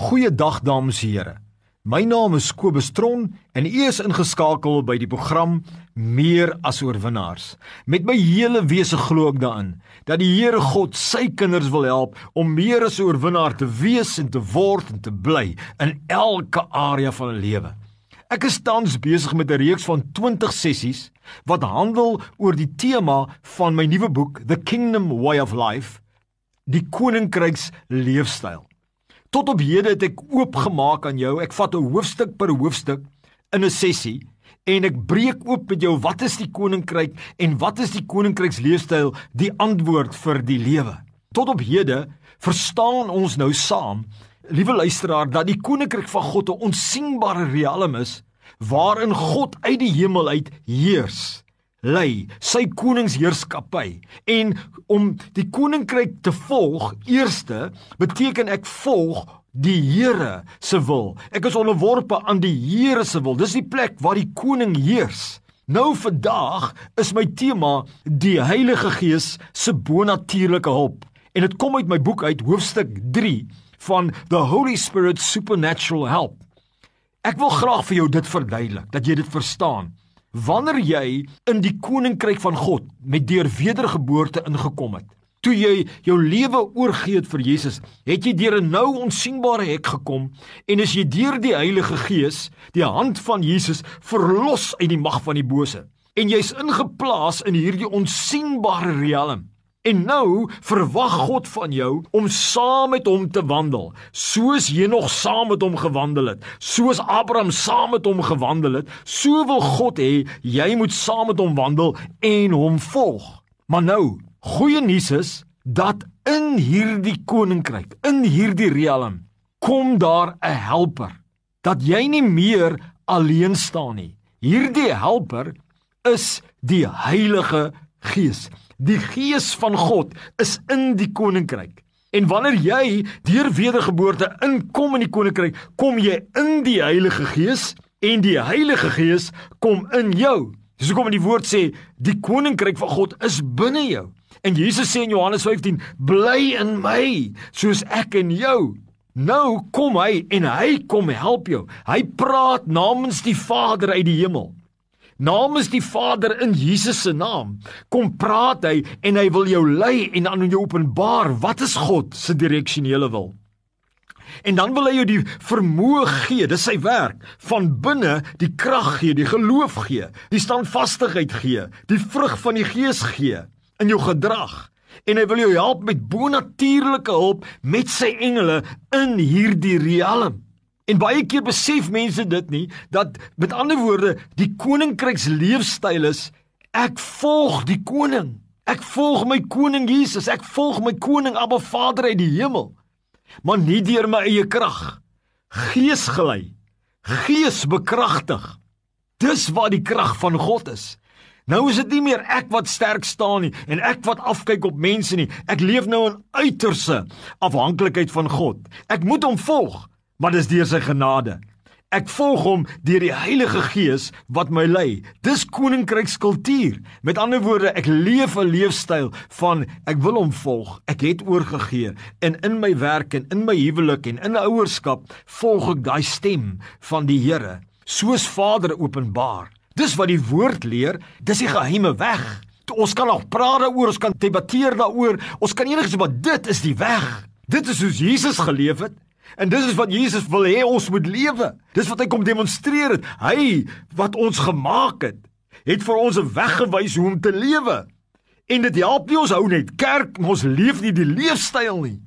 Goeiedag dames en here. My naam is Kobus Tron en u is ingeskakel by die program Meer as oorwinnaars. Met my hele wese glo ek daarin dat die Here God sy kinders wil help om meer as 'n oorwinnaar te wees en te word en te bly in elke area van hulle lewe. Ek is tans besig met 'n reeks van 20 sessies wat handel oor die tema van my nuwe boek The Kingdom Way of Life, die koninkryks leefstyl. Tot op hede het ek oopgemaak aan jou. Ek vat 'n hoofstuk per hoofstuk in 'n sessie en ek breek oop met jou wat is die koninkryk en wat is die koninkryksleefstyl, die antwoord vir die lewe. Tot op hede verstaan ons nou saam, liewe luisteraar, dat die koninkryk van God 'n onsigbare riekalm is waarin God uit die hemel uit heers lei sy koningsheerskappy. En om die koninkryk te volg eerste beteken ek volg die Here se wil. Ek is onderworpe aan die Here se wil. Dis die plek waar die koning heers. Nou vandag is my tema die Heilige Gees se bonatuurlike hulp. En dit kom uit my boek uit hoofstuk 3 van the holy spirit supernatural help. Ek wil graag vir jou dit verduidelik dat jy dit verstaan Wanneer jy in die koninkryk van God met deur wedergeboorte ingekom het, toe jy jou lewe oorgee het vir Jesus, het jy deur 'n nou onsigbare hek gekom en as jy deur die Heilige Gees, die hand van Jesus verlos uit die mag van die bose en jy's ingeplaas in hierdie onsigbare riekalm. En nou verwag God van jou om saam met hom te wandel, soos jy nog saam met hom gewandel het, soos Abraham saam met hom gewandel het, so wil God hê jy moet saam met hom wandel en hom volg. Maar nou, goeie nuus is dat in hierdie koninkryk, in hierdie riekalm, kom daar 'n helper dat jy nie meer alleen staan nie. Hierdie helper is die Heilige Gees. Die Gees van God is in die koninkryk. En wanneer jy deur wedergeboorte inkom in die koninkryk, kom jy in die Heilige Gees en die Heilige Gees kom in jou. Dis hoekom die woord sê die koninkryk van God is binne jou. En Jesus sê in Johannes 15: "Bly in my, soos ek in jou." Nou kom hy en hy kom help jou. Hy praat namens die Vader uit die hemel namens die Vader in Jesus se naam kom praat hy en hy wil jou lei en aan jou openbaar wat is God se direksionele wil. En dan wil hy jou die vermoë gee, dis sy werk, van binne die krag gee, die geloof gee, die standvastigheid gee, die vrug van die Gees gee in jou gedrag. En hy wil jou help met bonatuurlike hulp met sy engele in hierdie riekalm. En baie keer besef mense dit nie dat met ander woorde die koninkryks leefstyl is ek volg die koning. Ek volg my koning Jesus, ek volg my koning Abba Vader uit die hemel. Maar nie deur my eie krag. Gees gelei. Gees bekragtig. Dis waar die krag van God is. Nou is dit nie meer ek wat sterk staan nie en ek wat afkyk op mense nie. Ek leef nou in uiterse afhanklikheid van God. Ek moet hom volg maar dis deur sy genade. Ek volg hom deur die Heilige Gees wat my lei. Dis koninkrykskultuur. Met ander woorde, ek leef 'n leefstyl van ek wil hom volg. Ek het oorgegee en in my werk en in my huwelik en in ouerskap volg ek daai stem van die Here, soos Vader openbaar. Dis wat die woord leer, dis die geheime weg. Ons kan nog praat daaroor, ons kan debatteer daaroor, ons kan enigiets maar dit is die weg. Dit is hoe Jesus geleef het. En dis is wat Jesus wil hê ons moet lewe. Dis wat hy kom demonstreer het. Hy wat ons gemaak het, het vir ons 'n weg gewys hoe om te lewe. En dit help nie ons hou net kerk, ons leef nie die leefstyl nie.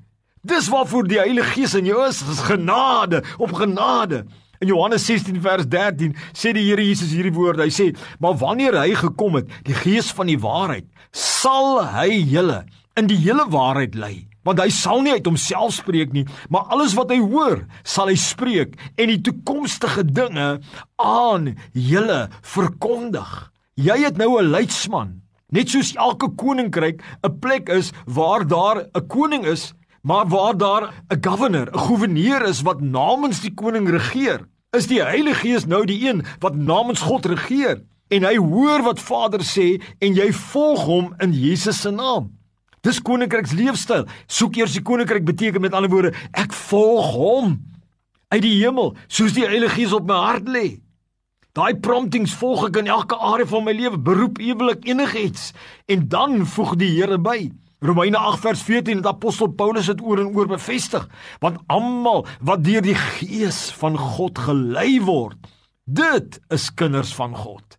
Dis waarvoor die Heilige Gees in jou is, is genade op genade. In Johannes 16 vers 13 sê die Here Jesus hierdie woorde. Hy sê: "Maar wanneer hy gekom het, die Gees van die waarheid, sal hy julle in die hele waarheid lei." Want hy sal nie uit homself spreek nie, maar alles wat hy hoor, sal hy spreek en die toekomstige dinge aan julle verkondig. Jy het nou 'n leidsman, net soos elke koninkryk 'n plek is waar daar 'n koning is, maar waar daar 'n governor, 'n goewerneur is wat namens die koning regeer. Is die Heilige Gees nou die een wat namens God regeer? En hy hoor wat Vader sê en jy volg hom in Jesus se naam. Dis koninkryks leefstyl. Soek eers die koninkryk beteken met ander woorde, ek volg hom. uit die hemel, soos die Heilige Gees op my hart lê. Daai promptings volg ek in elke area van my lewe, beroep, huwelik, enigiets. En dan voeg die Here by. Romeine 8 vers 14 het apostel Paulus dit oor en oor bevestig, want almal wat deur die Gees van God gelei word, dit is kinders van God.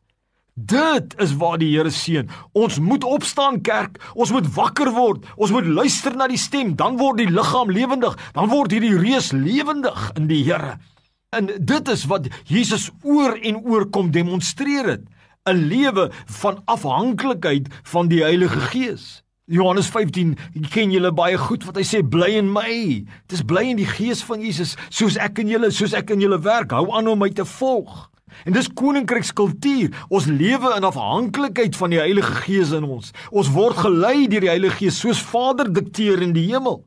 Dit is waar die Here seën. Ons moet opstaan kerk. Ons moet wakker word. Ons moet luister na die stem, dan word die liggaam lewendig. Dan word hierdie reus lewendig in die Here. En dit is wat Jesus oor en oor kom demonstreer het. 'n Lewe van afhanklikheid van die Heilige Gees. Johannes 15 ken julle baie goed wat hy sê bly in my. Dis bly in die Gees van Jesus soos ek in julle, soos ek in julle werk. Hou aan om my te volg. En dis koninkrykskultuur. Ons lewe in afhanklikheid van die Heilige Gees in ons. Ons word gelei deur die Heilige Gees soos Vader dikteer in die hemel.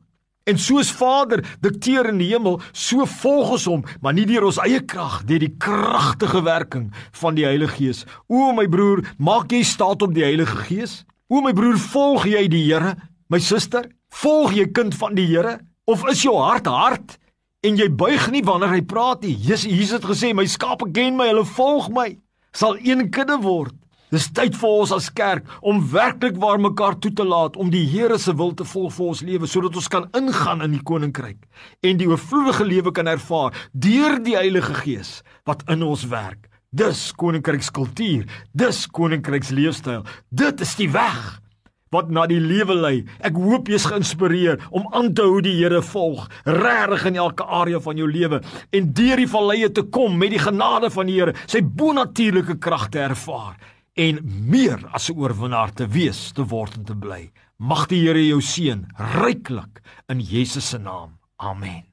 En soos Vader dikteer in die hemel, so volg ons hom, maar nie deur ons eie krag, deur die kragtige werking van die Heilige Gees. O my broer, maak jy staat op die Heilige Gees? O my broer, volg jy die Here? My suster, volg jy kind van die Here of is jou hart hard? En jy buig nie wanneer hy praat nie. Jesus het gesê my skape ken my, hulle volg my. Sal een kudde word. Dis tyd vir ons as kerk om werklik waar mekaar toe te laat om die Here se wil te volg vir ons lewe sodat ons kan ingaan in die koninkryk en die oorvloedige lewe kan ervaar deur die Heilige Gees wat in ons werk. Dis koninkrykskultuur, dis koninkryksleefstyl. Dit is die weg wat na die lewe lei. Ek hoop jy's geïnspireer om aan te hou die Here volg, regtig in elke area van jou lewe en deur die valleie te kom met die genade van die Here, sy bonatuurlike krag te ervaar en meer as 'n oorwinnaar te wees, te word en te bly. Mag die Here jou seën ryklik in Jesus se naam. Amen.